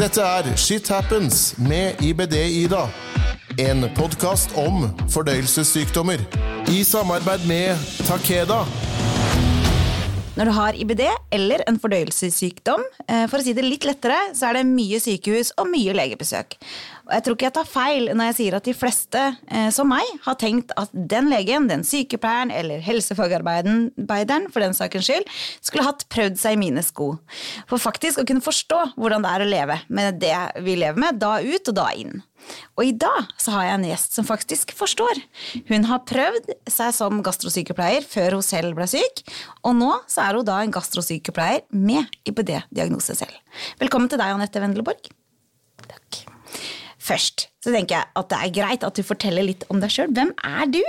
Dette er Shit Happens med IBD-Ida. En podkast om fordøyelsessykdommer. I samarbeid med Takeda. Når du har IBD eller en fordøyelsessykdom, eh, for å si det litt lettere, så er det mye sykehus og mye legebesøk. Og jeg tror ikke jeg tar feil når jeg sier at de fleste, eh, som meg, har tenkt at den legen, den sykepleieren eller helsefagarbeideren for den sakens skyld, skulle hatt prøvd seg i mine sko. For faktisk å kunne forstå hvordan det er å leve med det vi lever med, da ut og da inn. Og i dag så har jeg en gjest som faktisk forstår. Hun har prøvd seg som gastrosykepleier før hun selv ble syk, og nå så er hun da en gastrosykepleier med IBD-diagnose selv. Velkommen til deg, Anette Wendelborg. Takk. Først så tenker jeg at det er greit at du forteller litt om deg sjøl. Hvem er du?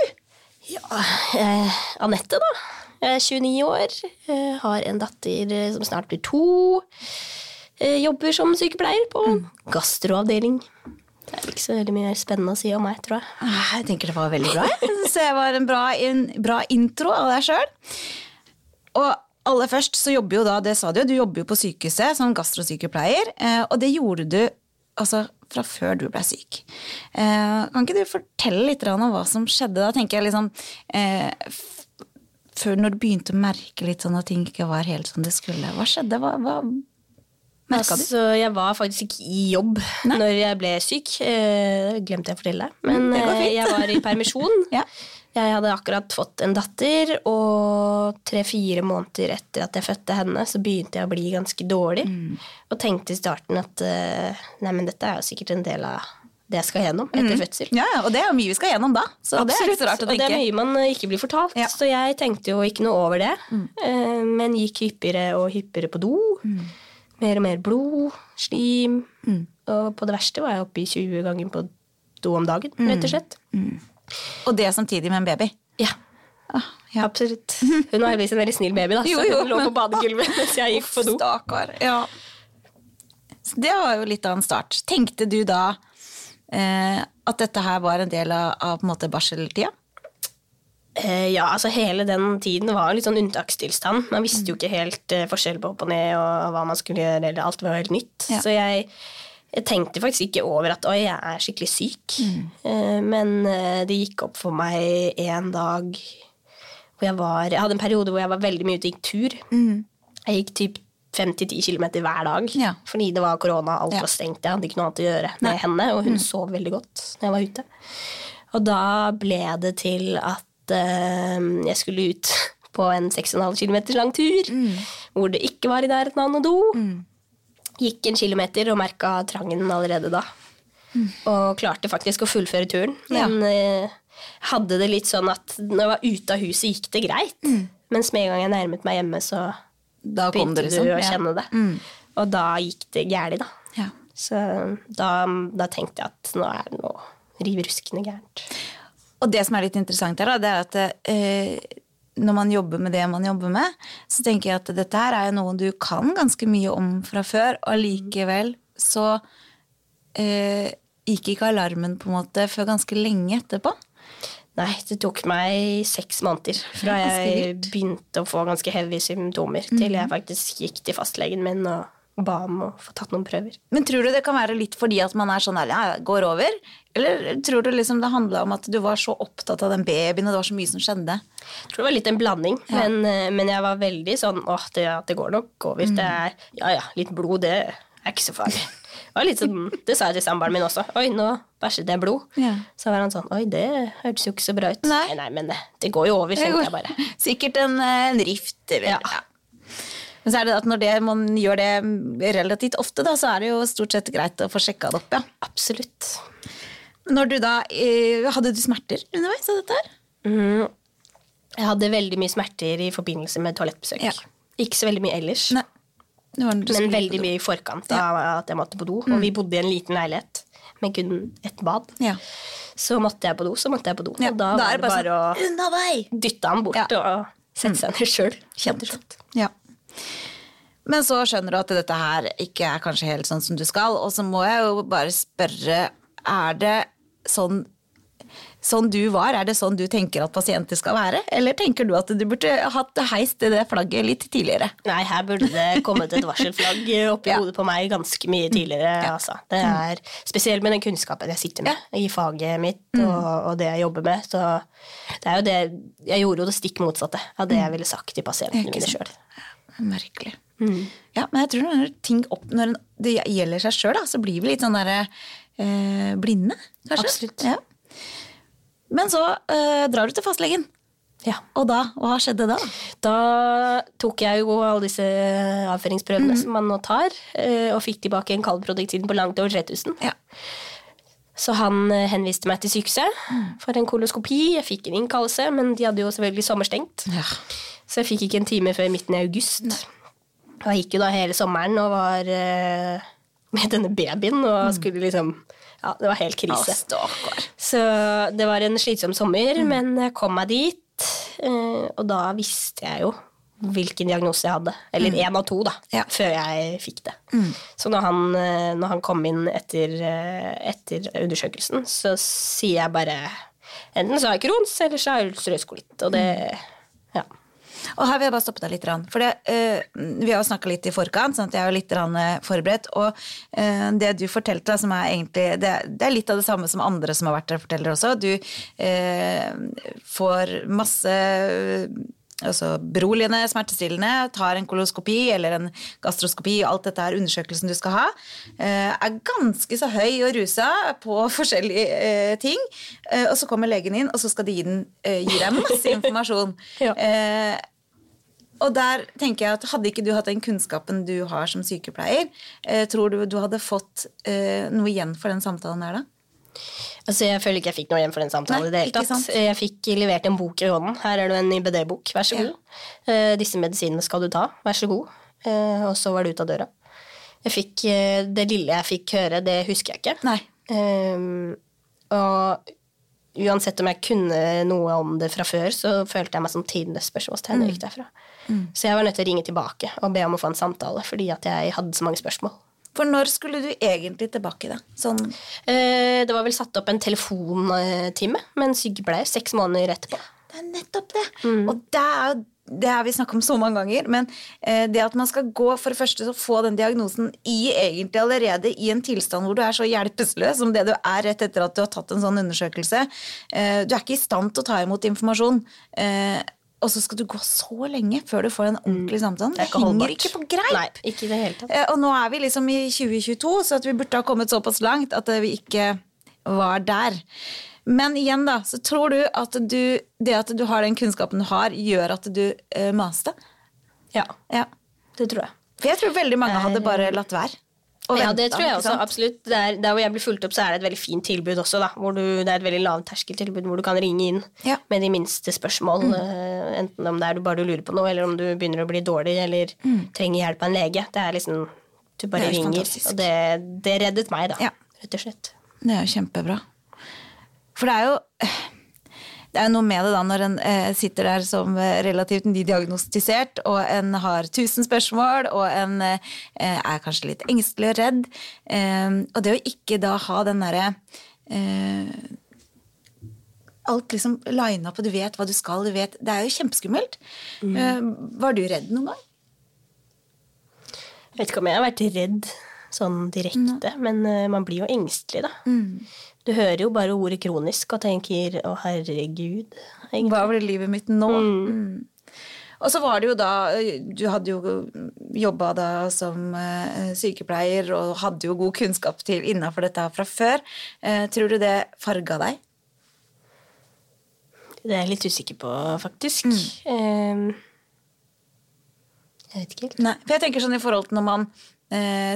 Ja, eh, Anette, da. Jeg er 29 år, Jeg har en datter eh, som snart blir to. Jeg jobber som sykepleier på gastroavdeling. Det er ikke så veldig mye spennende å si om meg, tror jeg. Ah, Jeg tenker det var veldig bra. Jeg syns det var en bra, en bra intro av deg sjøl. Og aller først så jobber jo da, det sa du jo, du jobber jo på sykehuset som gastrosykepleier, eh, og det gjorde du altså fra før du ble syk. Eh, Kan ikke du fortelle litt om hva som skjedde da? tenker jeg liksom, eh, Før når du begynte å merke litt sånn at ting ikke var helt som det skulle. Hva skjedde? Hva, hva merka du? Altså, jeg var faktisk ikke i jobb når jeg ble syk. Eh, glemte jeg å fortelle deg. Men eh, fint. jeg var i permisjon. Ja. Jeg hadde akkurat fått en datter, og tre-fire måneder etter at jeg fødte henne, så begynte jeg å bli ganske dårlig. Mm. Og tenkte i starten at eh, nei, men dette er jo sikkert en del av det jeg skal gjennom etter fødsel. Ja, ja, og det er jo mye vi skal gjennom da. Så det er rart å Og det er mye man eh, ikke blir fortalt. Ja. Så jeg tenkte jo ikke noe over det, mm. men gikk hyppigere og hyppigere på do. Mer og mer blod, slim. Og på det verste var jeg oppe i 20 ganger på do om dagen, rett og slett. Og det samtidig med en baby. Ja, Ah, ja. absolutt. Hun var heldigvis en veldig snill baby, da, Jo, så jo. hun lå på badegulvet mens jeg gikk på do. Stakkar. Ja. Så det var jo litt av en start. Tenkte du da eh, at dette her var en del av, av på en måte barseltida? Eh, ja, altså hele den tiden var litt sånn unntakstilstand. Man visste jo ikke helt eh, forskjell på opp og ned og hva man skulle gjøre, eller alt var helt nytt. Ja. Så jeg, jeg tenkte faktisk ikke over at oi, jeg er skikkelig syk. Mm. men eh, det gikk opp for meg en dag hvor jeg var Jeg hadde en periode hvor jeg var veldig mye ute og gikk tur. Jeg gikk typ 5-10 km hver dag Ja. fordi det var korona, alt Ja. var stengt. Jeg hadde ikke noe annet å gjøre med henne, og hun sov veldig godt når jeg var ute. Og da ble det til at uh, jeg skulle ut på en 6,5 km lang tur, hvor det ikke var i nærheten av noe do. Gikk en kilometer og merka trangen allerede da. Og klarte faktisk å fullføre turen. Ja. Men eh, hadde det litt sånn at når jeg var ute av huset, gikk det greit. Mens med en gang jeg nærmet meg hjemme, så Da kom det begynte liksom. du å kjenne det. Og da gikk det gærent, da. Ja. Så da, da tenkte jeg at nå er det noe riv ruskende gærent. Og det som er litt interessant her, da, det er at eh, når man jobber med det man jobber med, så tenker jeg at dette her er jo noe du kan ganske mye om fra før, og likevel så eh, gikk ikke alarmen på en måte før ganske lenge etterpå. Nei, det tok meg seks måneder fra jeg begynte å få ganske heavy symptomer, til jeg faktisk gikk til fastlegen min og ba om å få tatt noen prøver. Men tror du det kan være litt fordi at man er sånn ærlig, ja, går over? Eller tror du liksom det handla om at du var så opptatt av den babyen, og det var så mye som skjedde? Jeg tror det var litt en blanding, men, eh, men jeg var veldig sånn åh, det, det går nok over. Det er, ja ja, litt blod, det er ikke så farlig. Det, var litt sånn, det sa jeg til samboeren min også. Oi, nå bæsjet jeg blod. Ja. Så var han sånn Oi, det hørtes jo ikke så bra ut. Nei. nei, men det, det går jo over, tenkte jeg bare. Sikkert en, eh, en rift, eller Ja. ja. Men så er det at når det, man gjør det relativt ofte, da, så er det jo stort sett greit å få sjekka det opp, ja. Absolutt. Når du da, eh, Hadde du smerter underveis av dette her? Mm. Jeg hadde veldig mye smerter i forbindelse med toalettbesøk. Ja. Ikke så veldig mye ellers, Nei. Men veldig mye i forkant av at jeg måtte på do. Og vi bodde i en liten leilighet med kun et bad. Ja. Så måtte jeg på do, så måtte jeg på do. Og da, var det bare, å sånn, å dytte han bort og sette seg ned sjøl. Ja. Men så skjønner du at dette her ikke er kanskje helt sånn som du skal, og så må jeg jo bare spørre, er det sånn sånn du var, er det sånn du tenker at pasienter skal være? Eller tenker du at du burde hatt heist det flagget litt tidligere? Nei, her burde det kommet et varselflagg oppi Ja. hodet på meg ganske mye tidligere. Altså. Det er Spesielt med den kunnskapen jeg sitter med i faget mitt og, og det jeg jobber med. Så det er jo det Jeg gjorde jo det stikk motsatte av det jeg ville sagt til pasientene mine sjøl. Merkelig. Ja, men jeg tror når ting opp, når det gjelder seg sjøl, så blir vi litt sånn derre eh, blinde, kanskje. Absolutt. Ja. Men så eh, drar du til fastlegen. Ja. Og da? Hva skjedde da? Da tok jeg jo alle disse avføringsprøvene som man nå tar, eh, og fikk tilbake en kaldproduktin på langt over 3000. Ja. Så han eh, henviste meg til sykehuset for en koloskopi. Jeg fikk en innkallelse, men de hadde jo selvfølgelig sommerstengt. ja. Så jeg fikk ikke en time før midten av august. Og jeg gikk jo da hele sommeren og var uh, med denne babyen og skulle liksom Ja, det var helt krise. Så det var en slitsom sommer, men jeg kom meg dit, Uh, og da visste jeg jo hvilken diagnose jeg hadde. Eller én av to, da, Ja. før jeg fikk det. Så når han, eh, når han kom inn etter, eh, etter undersøkelsen, så sier jeg bare Enten så har jeg Crohns, eller så har jeg ulcerøs kolitt. Og det Ja. Og her vil jeg bare stoppe deg litt. For det, eh, vi har jo snakka litt i forkant, sånn at jeg er litt forberedt. Og eh, det du fortalte, som er egentlig det, det er litt av det samme som andre som har vært der, forteller også. Du eh, får masse altså beroligende, smertestillende, tar en koloskopi eller en gastroskopi, alt dette er undersøkelsen du skal ha, eh, er ganske så høy og rusa på forskjellige eh, ting. Eh, og så kommer legen inn, og så skal de gi, den, gi deg masse informasjon. Ja. Og der tenker jeg at Hadde ikke du hatt den kunnskapen du har som sykepleier, tror du du hadde fått noe igjen for den samtalen der, da? Altså, Jeg føler ikke jeg fikk noe igjen for den samtalen. Nei, det hele tatt. Jeg fikk levert en bok i hånden. Her er det en IBD-bok. Vær så Ja. god. Eh, disse medisinene skal du ta. Vær så god. Uh, og så var det ut av døra. Jeg fikk, uh, det lille jeg fikk høre, det husker jeg ikke. Ehm, og uansett om jeg kunne noe om det fra før, så følte jeg meg som tidenes spørsmålstegn da jeg gikk derfra. Så jeg var nødt til å ringe tilbake og be om å få en samtale, fordi at jeg hadde så mange spørsmål. For når skulle du egentlig tilbake, da? Sånn Eh, det var vel satt opp en telefontime med en sykepleier seks måneder etterpå. Det er nettopp det. Og det er jo det har vi snakket om så mange ganger, men eh, det at man skal gå for det første så få den diagnosen i egentlig allerede i en tilstand hvor du er så hjelpeløs som det du er rett etter at du har tatt en sånn undersøkelse. Eh, du er ikke i stand til å ta imot informasjon. Og så skal du gå så lenge før du får en ordentlig samtale. Det, er henger holdbart. ikke på greip. Nei, ikke det hele tatt. Eh, Og nå er vi liksom i 2022, så vi burde ha kommet såpass langt at eh, vi ikke var der. Men igjen, da, så tror du at du, det at du har den kunnskapen du har, gjør at du uh, maste? Ja, Ja. det tror jeg. For jeg tror veldig mange hadde bare latt være. Og ja, det tror jeg også, absolutt. Der, der hvor jeg blir fulgt opp, så er det et veldig fint tilbud også, da. Hvor du, det er et veldig lavterskeltilbud hvor du kan ringe inn Ja. Mm. med de minste spørsmål. Mm. enten om det er du bare du lurer på noe, eller om du begynner å bli dårlig, eller trenger hjelp av en lege. Det er liksom Du bare Mm. Er ringer. fantastisk. Og det, det reddet meg, da. Ja. Rett og slett. Det er jo kjempebra. For det er jo det er noe med det da når en eh, sitter der som eh, relativt nydiagnostisert, og en har tusen spørsmål, og en eh, er kanskje litt engstelig og redd. Eh, og det å ikke da ha den derre eh, Alt liksom lina på, du vet hva du skal, du vet Det er jo kjempeskummelt. Eh, var du redd noen gang? Jeg vet ikke om jeg har vært redd sånn direkte, men eh, man blir jo engstelig, da. Mm. Du hører jo bare ordet kronisk og tenker 'å, herregud'. egentlig. Hva blir livet mitt nå? Mm. Og så var det jo da Du hadde jo jobba da som eh, sykepleier og hadde jo god kunnskap til innafor dette fra før. Eh, tror du det farga deg? Det er jeg litt usikker på, faktisk. Mm. Eh, jeg vet ikke helt. Nei, for jeg tenker sånn i forhold til når man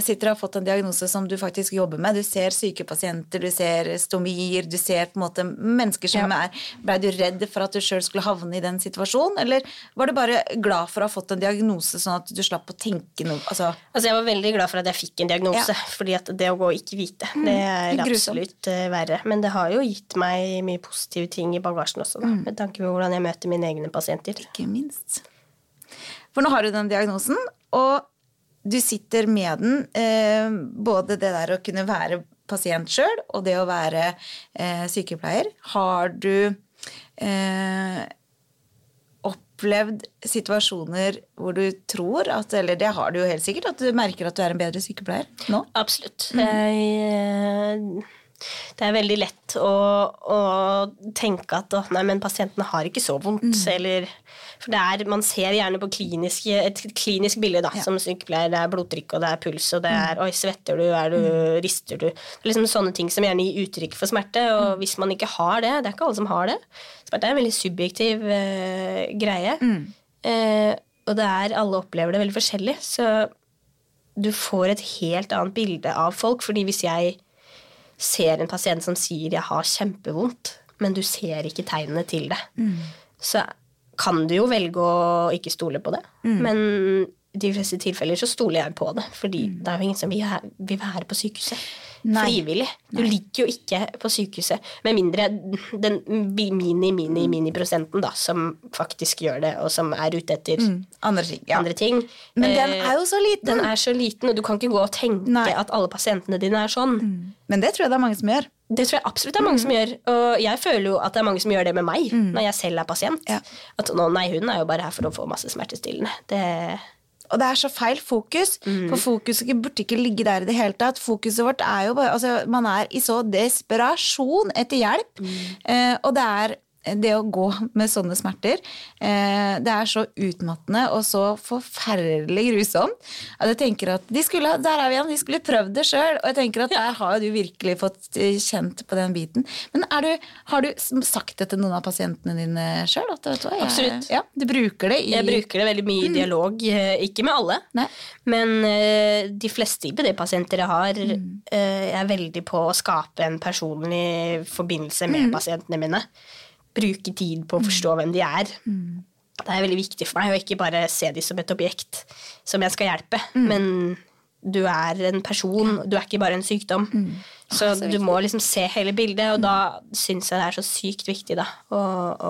sitter og har fått en diagnose som du faktisk jobber med. Du ser syke pasienter, du ser stomier, du ser på en måte mennesker som Ja. er Blei du redd for at du sjøl skulle havne i den situasjonen, eller var du bare glad for å ha fått en diagnose, sånn at du slapp å tenke noe altså, Altså, jeg var veldig glad for at jeg fikk en diagnose, Ja. fordi at det å gå og ikke vite, det er grusomt. absolutt eh, verre. Men det har jo gitt meg mye positive ting i bagasjen også, da, med tanke på hvordan jeg møter mine egne pasienter. Ikke minst. For nå har du den diagnosen, og du sitter med den, eh, både det der å kunne være pasient sjøl og det å være eh, sykepleier. Har du eh, opplevd situasjoner hvor du tror at Eller det har du jo helt sikkert, at du merker at du er en bedre sykepleier nå? Absolutt. Jeg, eh, det er veldig lett å, å tenke at å, nei, men pasientene har ikke så vondt. Eller, for det er, man ser gjerne på klinisk, et klinisk bilde da, som sykepleier. Det er blodtrykk, og det er puls, og det er oi, svetter du, er du, rister du? Det er liksom sånne ting som gjerne gir uttrykk for smerte. Og hvis man ikke har det, det er ikke alle som har det. Smerte er en veldig subjektiv eh, greie. Eh, og det er, alle opplever det veldig forskjellig. Så du får et helt annet bilde av folk. fordi hvis jeg ser en pasient som sier 'jeg har kjempevondt', men du ser ikke tegnene til det, så kan du jo velge å ikke stole på det. Men i de fleste tilfeller så stoler jeg på det, fordi det er jo ingen som vil være på sykehuset. Nei. Frivillig. Du ligger jo ikke på sykehuset, med mindre den mini-mini-mini-prosenten da, som faktisk gjør det, og som er ute etter Andre ting. Ja. andre ting. Men den Eh, er jo så liten. den er så liten, og du kan ikke gå og tenke Nei. at alle pasientene dine er sånn. Men det tror jeg det er mange som gjør. Det tror jeg absolutt det er mange som gjør. Og jeg føler jo at det er mange som gjør det med meg når jeg selv er pasient. Ja. At nå, nei, hun er jo bare her for å få masse smertestillende. Det, Og det er så feil fokus, Mm. for fokuset burde ikke ligge der i det hele tatt. Fokuset vårt er jo bare Altså, man er i så desperasjon etter hjelp, Mm. eh, og det er det å gå med sånne smerter, eh, det er så utmattende og så forferdelig grusomt at jeg tenker at de skulle, Der er vi igjen, de skulle prøvd det sjøl, og jeg tenker at der har du virkelig fått eh, kjent på den biten. Men er du, har du sagt det til noen av pasientene dine sjøl? Absolutt. Ja, du bruker det i jeg bruker det veldig mye i dialog. eh, Ikke med alle, Nei. men de fleste IBD-pasienter jeg har, mm. er veldig på å skape en personlig forbindelse med pasientene mine. Bruke tid på å forstå hvem de er. Det er veldig viktig for meg å ikke bare se dem som et objekt som jeg skal hjelpe, men du er en person, du er ikke bare en sykdom. Så, du må liksom se hele bildet, og da syns jeg det er så sykt viktig da, å,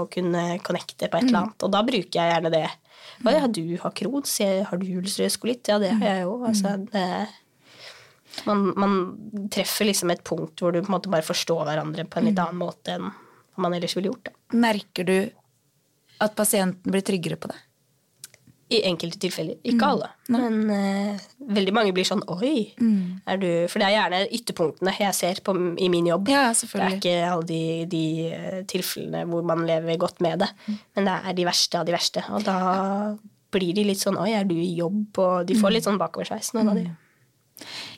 å kunne connecte på et eller annet. Og da bruker jeg gjerne det. Å ja, du har Crohns, har du ulcerøs kolitt? Ja, det har jeg jo. Altså, det, man, man treffer liksom et punkt hvor du på en måte bare forstår hverandre på en litt annen måte enn man ellers ville gjort. Da. Merker du at pasienten blir tryggere på det? I enkelte tilfeller. Ikke alle. Men uh, veldig mange blir sånn Oi! Er du For det er gjerne ytterpunktene jeg ser på, i min jobb. Ja, det er ikke alle de, de eh, tilfellene hvor man lever godt med det. Men det er de verste av de verste. Og da blir de litt sånn Oi, er du i jobb? Og de får litt sånn bakoversveis, noen av de.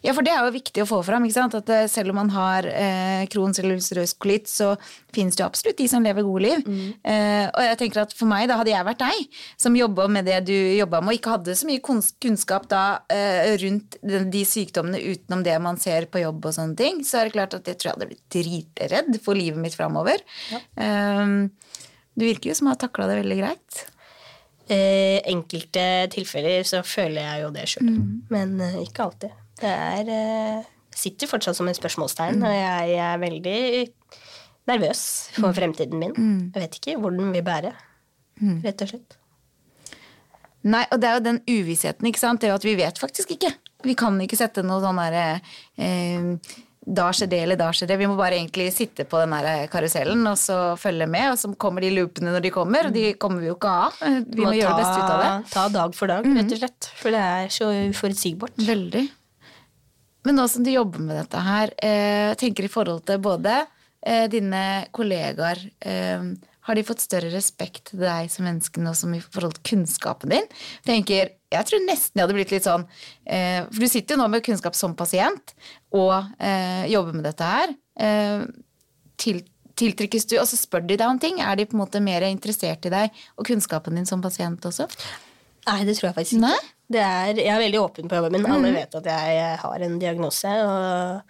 Ja, for det er jo viktig å få fram. ikke sant? At eh, selv om man har eh, Crohns eller ulcerøs kolitt, så finnes det jo absolutt de som lever gode liv. Eh, og jeg tenker at for meg, da hadde jeg vært deg, som jobba med det du jobba med, og ikke hadde så mye kunnskap da eh, rundt de, de sykdommene utenom det man ser på jobb og sånne ting, så er det klart at jeg tror jeg hadde blitt dritredd for livet mitt framover. Eh, du virker jo som å ha takla det veldig greit. Eh, enkelte tilfeller så føler jeg jo det sjøl, men eh, ikke alltid. Det er eh, sitter fortsatt som et spørsmålstegn, og jeg er veldig nervøs for fremtiden min. Jeg vet ikke hvor den vil bære, rett og slett. Nei, og det er jo den uvissheten, ikke sant. Det er jo at vi vet faktisk ikke. Vi kan ikke sette noe sånn derre eh, Da skjer det, eller da skjer det. Vi må bare egentlig sitte på den der karusellen og så følge med, og så kommer de loopene når de kommer, og de kommer vi jo ikke av. Eh, Vi må, gjøre det beste ut av det. Ta dag for dag, rett og slett. For det er så uforutsigbart. Veldig. Men nå som du jobber med dette her, eh, tenker i forhold til både eh, dine kollegaer eh, Har de fått større respekt til deg som menneske nå som i forhold til kunnskapen din? Tenker, Jeg tror nesten jeg hadde blitt litt sånn eh, For du sitter jo nå med kunnskap som pasient og eh, jobber med dette her. Eh, til, tiltrykkes du, og så spør de deg om ting. Er de på en måte mer interessert i deg og kunnskapen din som pasient også? Nei, det tror jeg faktisk ikke. Nei? Mhm. Det er, jeg er veldig åpen på jobben min. Alle vet at jeg har en diagnose og,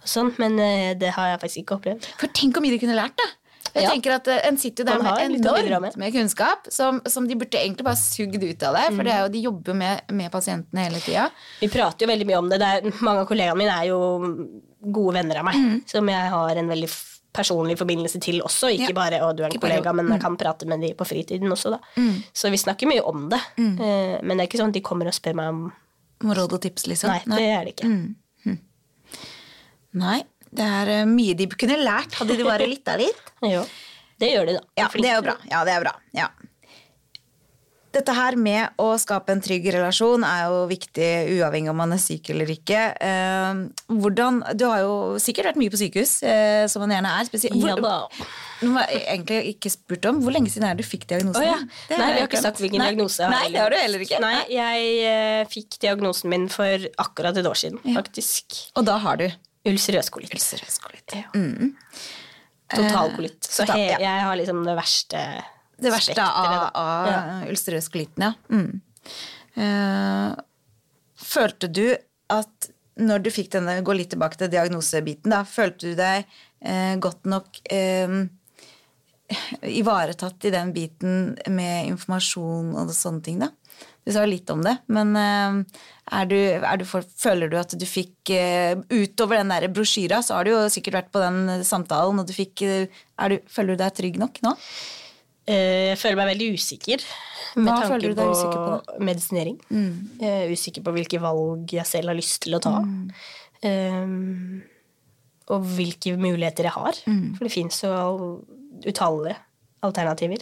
og sånn, men eh, det har jeg faktisk ikke opplevd. For tenk hvor mye de kunne lært, da. Jeg Ja. tenker at eh, En sitter jo der med enormt med. kunnskap som, som de burde egentlig bare sugd ut av deg. For det er jo, de jobber med, med pasientene hele tida. Vi prater jo veldig mye om det. det er, mange av kollegaene mine er jo gode venner av meg, Mm. som jeg har en veldig personlig forbindelse til også. Ikke Ja. bare 'å, du er en kollega', men jeg kan prate med de på fritiden også, da. Så vi snakker mye om det. Mhm. Eh, men det er ikke sånn at de kommer og spør meg om Noe råd og tips, liksom? Nei, det er det ikke. Nei, det er eh, mye de kunne lært, hadde de bare lytta litt. Jo, det gjør de, da. Ja, det er jo bra. Ja, det er bra. Ja. Dette her med å skape en trygg relasjon er jo viktig uavhengig om man er syk eller ikke. Eh, hvordan, du har jo sikkert vært mye på sykehus, eh, som man gjerne er. Spesielt. Ja har jeg egentlig ikke spurt om Hvor lenge siden er det du fikk diagnosen? Oh, ja. Nei, vi har ikke sagt hvilken Nei. diagnose. Nei, det har du heller ikke. Nei, jeg eh, fikk diagnosen min for akkurat et år siden, faktisk. Og da har du Ulcerøs kolitt. ulcerøs kolitt. Ja. Totalkolitt. Så total- ja. jeg har liksom det verste Det verste av, av Ja. ulcerøs kolitten, ja. Mm. Uh, følte du at når du fikk denne, gå litt tilbake til diagnosebiten, da, følte du deg uh, godt nok uh, ivaretatt i den biten med informasjon og sånne ting, da? Du sa jo litt om det, men er du, er du for, føler du at du fikk Utover den der brosjyra, så har du jo sikkert vært på den samtalen, og du fikk du, Føler du deg trygg nok nå? Eh, Jeg føler meg veldig usikker med Hva tanke på, usikker på medisinering. Jeg er usikker på hvilke valg jeg selv har lyst til å ta. Um, og hvilke muligheter jeg har. For det fins jo all- utallige alternativer.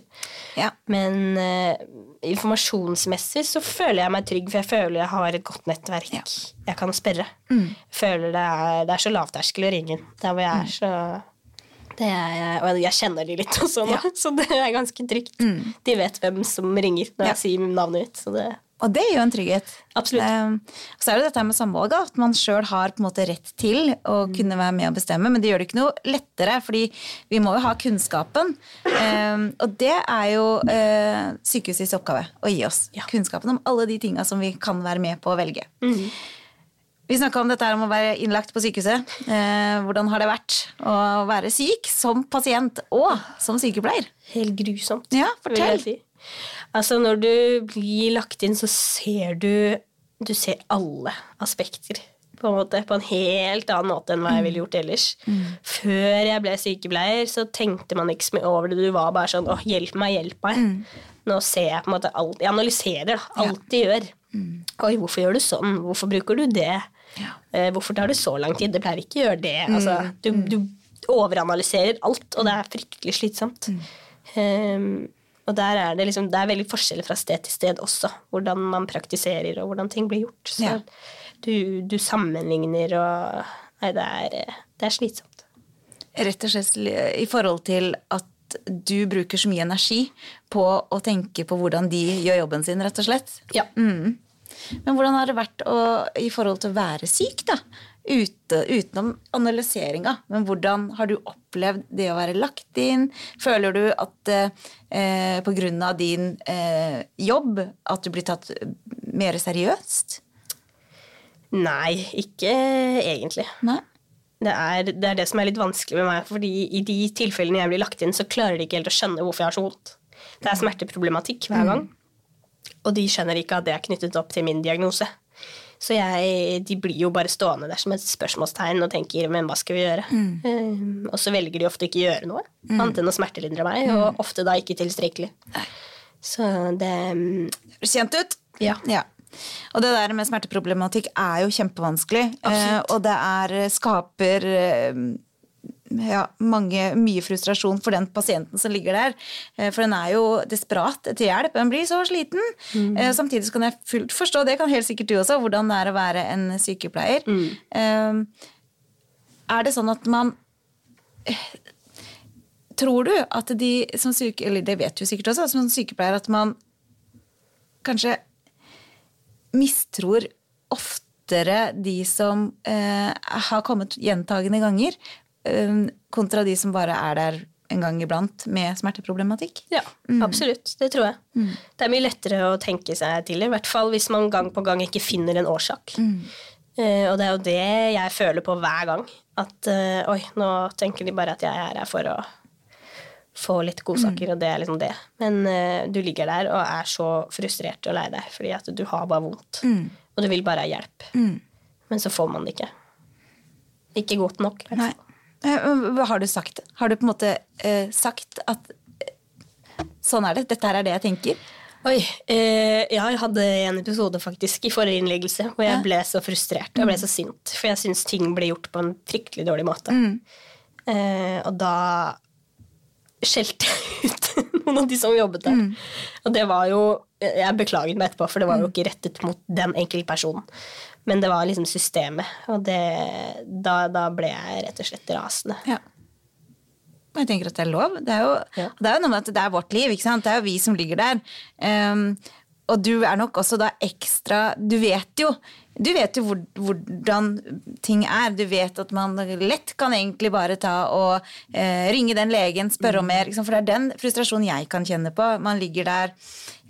Ja. Men uh, informasjonsmessig så føler jeg meg trygg, for jeg føler jeg har et godt nettverk. Ja. Jeg kan spørre. Jeg føler det er, det er så lavterskel å ringe inn. Der hvor jeg er, så er, Og jeg kjenner de litt også nå, så det er ganske trygt. De vet hvem som ringer når Ja. jeg sier navnet mitt. Så det, Og det er jo en trygghet. Absolutt. Eh, så er det dette med samvalg, at man sjøl har på en måte rett til å kunne være med og bestemme, men det gjør det ikke noe lettere, fordi vi må jo ha kunnskapen. Eh, og det er jo eh, sykehusets oppgave å gi oss. Ja. Kunnskapen om alle de tinga som vi kan være med på å velge. Vi snakka om dette her om å være innlagt på sykehuset. Eh, hvordan har det vært å være syk som pasient og som sykepleier? helt grusomt. Ja, fortell. si. Altså, når du blir lagt inn, så ser du Du ser alle aspekter. På en, måte, på en helt annen måte enn hva jeg ville gjort ellers. Før jeg ble sykepleier, så tenkte man ikke så mye over det. Du var bare sånn 'Å, hjelp meg, hjelp meg'. Nå ser jeg på en måte alt Jeg analyserer da, alt de gjør. Oi, hvorfor gjør du sånn? Hvorfor bruker du det? Eh, hvorfor tar det så lang tid? Det pleier ikke å gjøre det. Altså, du, du overanalyserer alt, og det er fryktelig slitsomt. Um, og der er det liksom Det er veldig forskjeller fra sted til sted også, hvordan man praktiserer og hvordan ting blir gjort. Så Ja. du, du sammenligner og Nei, det er, det er slitsomt. rett og slett i forhold til at du bruker så mye energi på å tenke på hvordan de gjør jobben sin, rett og slett. Ja. Mm. Men hvordan har det vært å, i forhold til å være syk, da? Ute, utenom analyseringa. Men hvordan har du opplevd det å være lagt inn? Føler du at eh, av din eh, jobb at du blir tatt mer seriøst? Nei, ikke egentlig. Nei? Det er, det er det som er litt vanskelig med meg, fordi i de tilfellene jeg blir lagt inn, så klarer de ikke helt å skjønne hvorfor jeg har så vondt. Det er smerteproblematikk hver gang, og de skjønner ikke at det er knyttet opp til min diagnose. Så jeg, de blir jo bare stående der som et spørsmålstegn og tenker 'men hva skal vi gjøre?' Um, og så velger de ofte ikke gjøre noe, annet enn å smertelindre meg, og ofte da ikke tilstrekkelig. Så det um, kjent ut? Ja. Og det der med smerteproblematikk er jo kjempevanskelig. uh, og det er, skaper eh, ja, mange, mye frustrasjon for den pasienten som ligger der. Eh, for den er jo desperat etter hjelp. Den blir så sliten. Mm. samtidig så kan jeg fullt forstå, det kan helt sikkert du også, hvordan det er å være en sykepleier. Mm. er det sånn at man eh, Tror du at de som syke... Eller det vet du sikkert også, som sykepleier, at man kanskje mistror oftere de som eh, har kommet gjentagende ganger, eh, kontra de som bare er der en gang iblant med smerteproblematikk. Ja, absolutt. Det tror jeg. Det er mye lettere å tenke seg til, i hvert fall hvis man gang på gang ikke finner en årsak. Eh, og det er jo det jeg føler på hver gang. At eh, oi, nå tenker de bare at jeg er her for å få litt godsaker, og det er liksom det. Men uh, du ligger der og er så frustrert og lei deg fordi at du har bare vondt. Og du vil bare ha hjelp. Men så får man det ikke. Ikke godt nok. i hvert Nei. fall. Hva har du sagt? Har du på en måte eh, sagt at eh, sånn er det, dette her er det jeg tenker? Oi, eh, ja, jeg hadde en episode faktisk i forrige innleggelse hvor jeg Ja. ble så frustrert. Jeg ble så sint, for jeg syns ting ble gjort på en fryktelig dårlig måte. Eh, og da skjelte jeg ut noen av de som jobbet der. Og det var jo Jeg beklaget meg etterpå, for det var jo ikke rettet mot den enkeltpersonen. Men det var liksom systemet, og det, da, da ble jeg rett og slett rasende. Ja. Jeg tenker at det er lov. Det er jo, Ja. det er jo noe med at det er vårt liv. ikke sant? Det er jo vi som ligger der. Um, og du er nok også da ekstra Du vet jo du vet jo hvor, hvordan ting er. Du vet at man lett kan egentlig bare ta og eh, ringe den legen, spørre om mer. Liksom, for det er den frustrasjonen jeg kan kjenne på. Man ligger der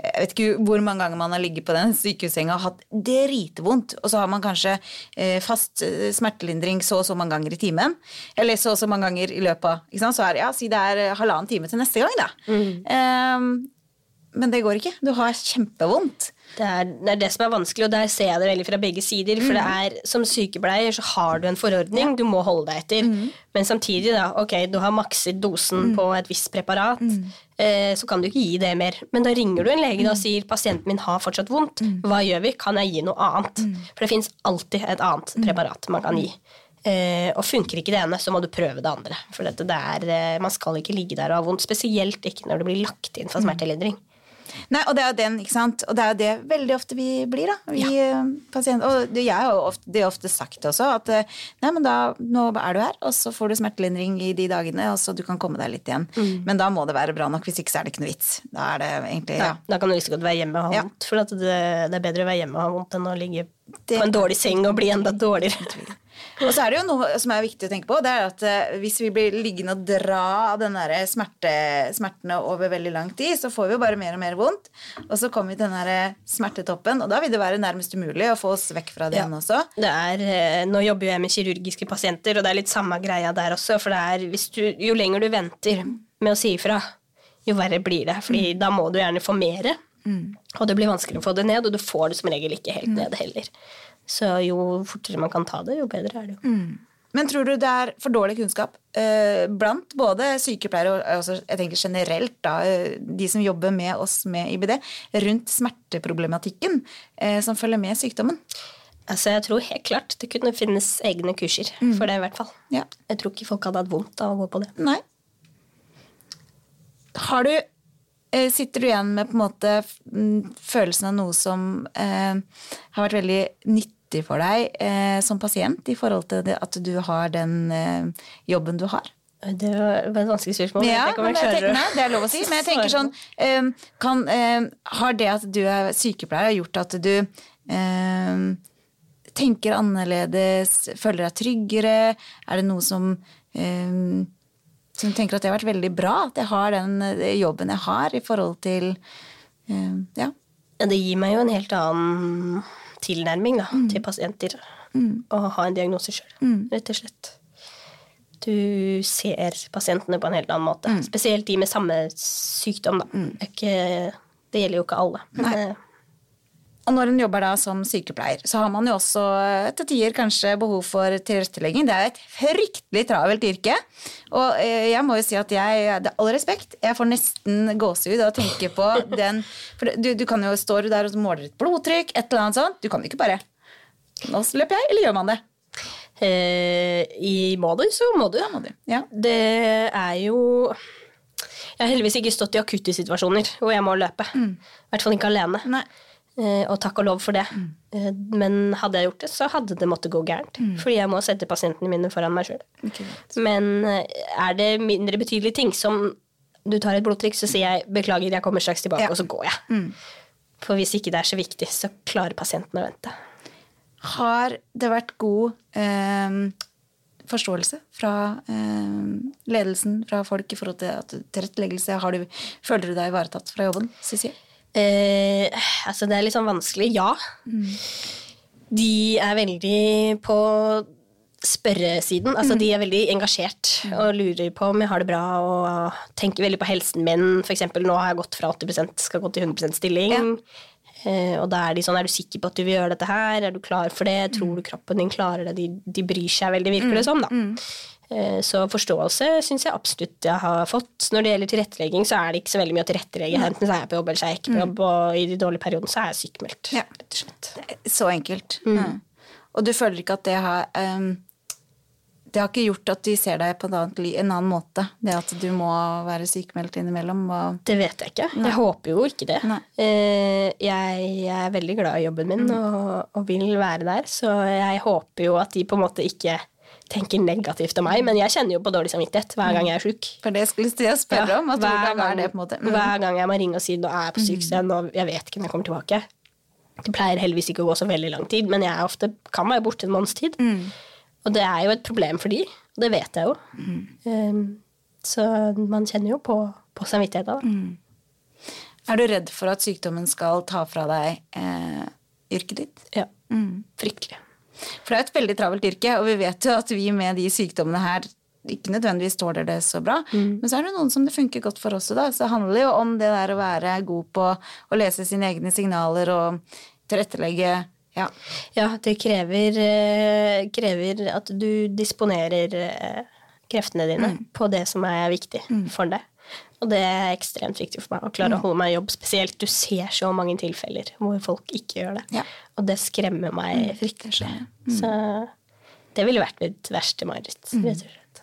Jeg vet ikke hvor mange ganger man har ligget på den sykehussenga og hatt dritvondt, og så har man kanskje eh, fast eh, smertelindring så og så mange ganger i timen. Eller så og så mange ganger i løpet av? Så er det, ja, Si det er eh, halvannen time til neste gang, da. Ehm, men det går ikke. Du har kjempevondt. Det er, det er det som er vanskelig, og der ser jeg det veldig fra begge sider. For det er, som sykepleier så har du en forordning du må holde deg etter. Men samtidig, da, ok, du har makset dosen på et visst preparat, eh, så kan du ikke gi det mer. Men da ringer du en lege og sier pasienten min har fortsatt vondt. Hva gjør vi? Kan jeg gi noe annet? For det fins alltid et annet preparat man kan gi. Eh, og funker ikke det ene, så må du prøve det andre. For dette, det er, eh, man skal ikke ligge der og ha vondt, spesielt ikke når det blir lagt inn for smertelindring. Nei, og det er jo den, ikke sant? Og det er jo det veldig ofte vi blir, da. Vi ja. pasienter. Og det, jeg har jo ofte, det er ofte sagt også, at eh, nei, men da, nå er du her, og så får du smertelindring i de dagene, og så du kan komme deg litt igjen. Men da må det være bra nok, hvis ikke så er det ikke noe vits. Da er det egentlig Ja. Da kan du like godt være hjemme og ha Ja. vondt. For at det, det er bedre å være hjemme og ha vondt enn å ligge på en dårlig seng og bli enda dårligere. Og så er det jo noe som er viktig å tenke på, det er at eh, hvis vi blir liggende og dra av den der smerte, smertene over veldig lang tid, så får vi jo bare mer og mer vondt. Og så kommer vi til den der smertetoppen, og da vil det være nærmest umulig å få oss vekk fra den Ja. også. Det er, eh, nå jobber jo jeg med kirurgiske pasienter, og det er litt samme greia der også. For det er, du, jo lenger du venter med å si ifra, jo verre blir det. Fordi da må du gjerne få mere, og det blir vanskelig å få det ned, og du får det som regel ikke helt ned heller. Så jo fortere man kan ta det, jo bedre er det jo. Men tror du det er for dårlig kunnskap eh, blant både sykepleiere og altså, jeg tenker generelt da, eh, de som jobber med oss med IBD, rundt smerteproblematikken eh, som følger med sykdommen? Altså, jeg tror helt klart det kunne finnes egne kurser for det, i hvert fall. Ja. Jeg tror ikke folk hadde hatt vondt av å gå på det. Nei. Har du Sitter du igjen med på en måte mm, følelsen av noe som eh, har vært veldig nyttig for deg eh, som pasient i forhold til det at du har den eh, jobben du har? Det var et vanskelig spørsmål. Ja, jeg jeg jeg tenker, nei, det er lov å si, men jeg tenker sånn eh, kan, eh, Har det at du er sykepleier, gjort at du eh, tenker annerledes, føler deg tryggere? Er det noe som eh, som tenker at det har vært veldig bra at jeg har den eh, jobben jeg har i forhold til eh, Ja. Det gir meg jo en helt annen tilnærming da, Mm. til pasienter. Å ha en diagnose sjøl, rett og slett. Du ser pasientene på en helt annen måte. Mm. Spesielt de med samme sykdom. Da. Det, er ikke, det gjelder jo ikke alle. Men, eh, Og når en jobber da som sykepleier, så har man jo også eh, til tider kanskje behov for tilrettelegging. Det er jo et fryktelig travelt yrke. Og eh, jeg må jo si at jeg, det er all respekt, jeg får nesten gåsehud av å tenke på den For du, du kan jo stå der og måler et blodtrykk, et eller annet sånt. Du kan jo ikke bare Nå løper jeg, eller gjør man det? eh, I må du, så må du. Da må du. Ja. Det er jo Jeg har heldigvis ikke stått i akutte situasjoner hvor jeg må løpe. I hvert fall ikke alene. Nei. Eh, og takk og lov for det. Mm. men hadde jeg gjort det, så hadde det måttet gå gærent. Fordi jeg må sette pasientene mine foran meg sjøl. Okay. Men eh, er det mindre betydelige ting, som du tar et blodtrykk, så sier jeg 'beklager, jeg kommer straks tilbake', Ja. og så går jeg. For hvis ikke det er så viktig, så klarer pasienten å vente. Har det vært god eh, forståelse fra eh, ledelsen, fra folk i forhold til tilretteleggelse? Føler du deg ivaretatt fra jobben, Sissi? Eh, altså, det er litt sånn vanskelig. Ja. De er veldig på spørresiden. Altså, De er veldig engasjert og lurer på om jeg har det bra og tenker veldig på helsen min. For eksempel, nå har jeg gått fra 80% skal gå til 100% stilling. Eh, og da er de sånn Er du sikker på at du vil gjøre dette her? Er du klar for det? Tror du kroppen din klarer det? De, de bryr seg veldig, virker det som. da. Eh, Så forståelse syns jeg absolutt jeg har fått. Når det gjelder tilrettelegging, så er det ikke så veldig mye å tilrettelegge. Enten så er jeg på jobb, eller så er jeg ikke på jobb, og i de dårlige periodene så er jeg sykmeldt, Ja. Rett og slett. Så enkelt. Ja. Og du føler ikke at det har um, Det har ikke gjort at de ser deg på en annen, en annen måte? Det at du må være sykemeldt innimellom? Og Det vet jeg ikke. Jeg håper jo ikke det. Uh, Jeg er veldig glad i jobben min og, og vil være der, så jeg håper jo at de på en måte ikke tenker negativt om meg, men jeg kjenner jo på dårlig samvittighet hver gang jeg er sjuk. for det skulle jeg spørre om. Hver, gang, det? Mm. hver gang jeg må ringe og si nå er jeg på sykested, og jeg vet ikke når jeg kommer tilbake. Det pleier heldigvis ikke å gå så veldig lang tid, men jeg ofte kan være borte en måneds tid. Mm. Og det er jo et problem for de, og det vet jeg jo. Mm. Um, så man kjenner jo på, på samvittigheten. Da. Mm. Er du redd for at sykdommen skal ta fra deg eh, yrket ditt? Ja. Mm. Fryktelig. For det er et veldig travelt yrke, og vi vet jo at vi med de sykdommene her ikke nødvendigvis tåler det så bra. Men så er det noen som det funker godt for også, da. Så det handler jo om det der å være god på å lese sine egne signaler og tilrettelegge. Ja. Ja, det krever, eh, krever at du disponerer eh, kreftene dine Mm. på det som er viktig for deg. Og det er ekstremt viktig for meg å klare Mm. å holde meg i jobb. Spesielt du ser så mange tilfeller hvor folk ikke gjør det. Ja. Og det skremmer meg fryktelig. Så det ville vært mitt verste mareritt, Mm. rett og slett.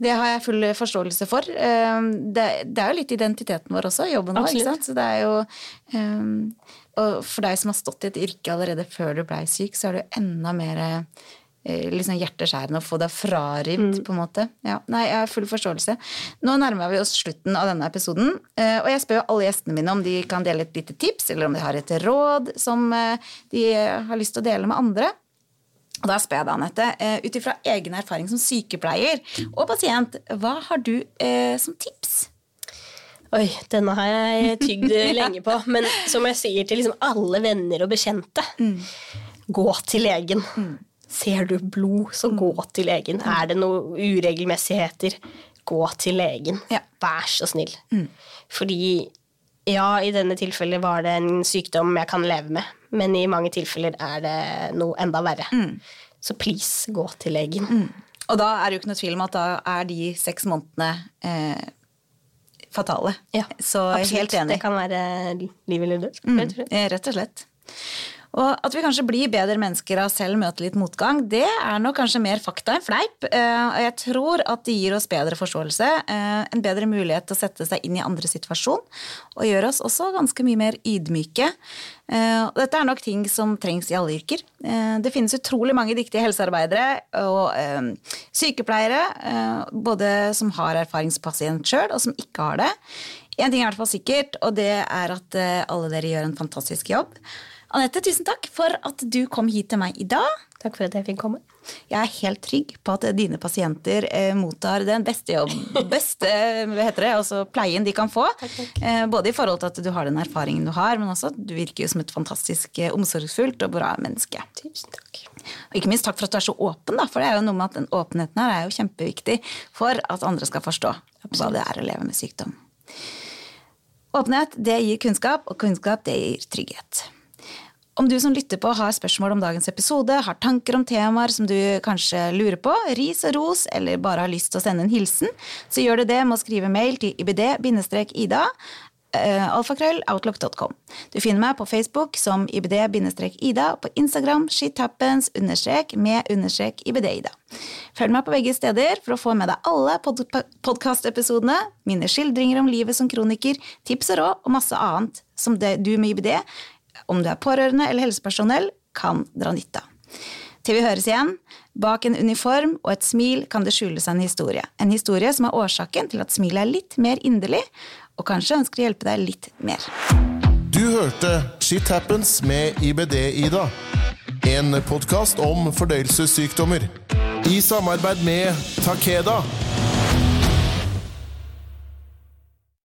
Det har jeg full forståelse for. Eh, Det, det er jo litt identiteten vår også, jobben vår. Absolutt. Ikke sant? Så det er jo eh, Og for deg som har stått i et yrke allerede før du blei syk, så er det jo enda mer liksom hjerteskjærende å få deg frarivd, på en måte. Ja, nei, jeg har full forståelse. Nå nærmer vi oss slutten av denne episoden, eh, og jeg spør jo alle gjestene mine om de kan dele et lite tips, eller om de har et råd som eh, de har lyst til å dele med andre. Og da spør jeg deg, Anette, eh, ut ifra egen erfaring som sykepleier og pasient, hva har du eh, som tips? Oi, denne har jeg tygd lenge på. Men som jeg sier til liksom alle venner og bekjente Gå til legen. Ser du blod, så gå til legen. Er det noen uregelmessigheter, gå til legen. Ja. Vær så snill. Fordi ja, i denne tilfellet var det en sykdom jeg kan leve med, men i mange tilfeller er det noe enda verre. Så please, gå til legen. Og da er det jo ikke noe tvil om at da er de seks månedene eh, fatale. Ja, Så absolutt. helt enig. Det kan være liv eller død. rett og slett. Og at vi kanskje blir bedre mennesker av selv møte litt motgang, det er nok kanskje mer fakta enn fleip. Eh, Og jeg tror at det gir oss bedre forståelse, eh, en bedre mulighet til å sette seg inn i andre situasjon, og gjør oss også ganske mye mer ydmyke. Eh, Dette er nok ting som trengs i alle yrker. Det finnes utrolig mange dyktige helsearbeidere og sykepleiere, både som har erfaringspasient sjøl, og som ikke har det. Én ting er i hvert fall sikkert, og det er at alle dere gjør en fantastisk jobb. Anette, tusen takk for at du kom hit til meg i dag. Takk for at jeg fikk komme. Jeg er helt trygg på at dine pasienter eh, mottar den beste jobb, beste hva heter det, altså pleien de kan få. Eh, både i forhold til at du har den erfaringen du har, men også at du virker jo som et fantastisk eh, omsorgsfullt og bra menneske. Tusen takk. Og ikke minst takk for at du er så åpen, da, for det er jo noe med at den åpenheten her er jo kjempeviktig for at andre skal forstå hva det er å leve med sykdom. Åpenhet det gir kunnskap, og kunnskap det gir trygghet. Om du som lytter på har spørsmål om dagens episode, har tanker om temaer som du kanskje lurer på, ris og ros, eller bare har lyst til å sende en hilsen, så gjør du det med å skrive mail til ibd-ida, eh, alfakrølloutlook.com. Du finner meg på Facebook som ibd-ida, og på Instagram shithappens med understrek ibd-ida. Følg meg på begge steder for å få med deg alle pod podkastepisodene, mine skildringer om livet som kroniker, tips og råd og masse annet som du med IBD, om du er pårørende eller helsepersonell, kan dra nytte av. Til vi høres igjen, bak en uniform og et smil kan det skjule seg en historie. En historie som er årsaken til at smilet er litt mer inderlig, og kanskje ønsker å hjelpe deg litt mer. Du hørte Shit Happens med IBD-Ida. En podkast om fordøyelsessykdommer. I samarbeid med Takeda.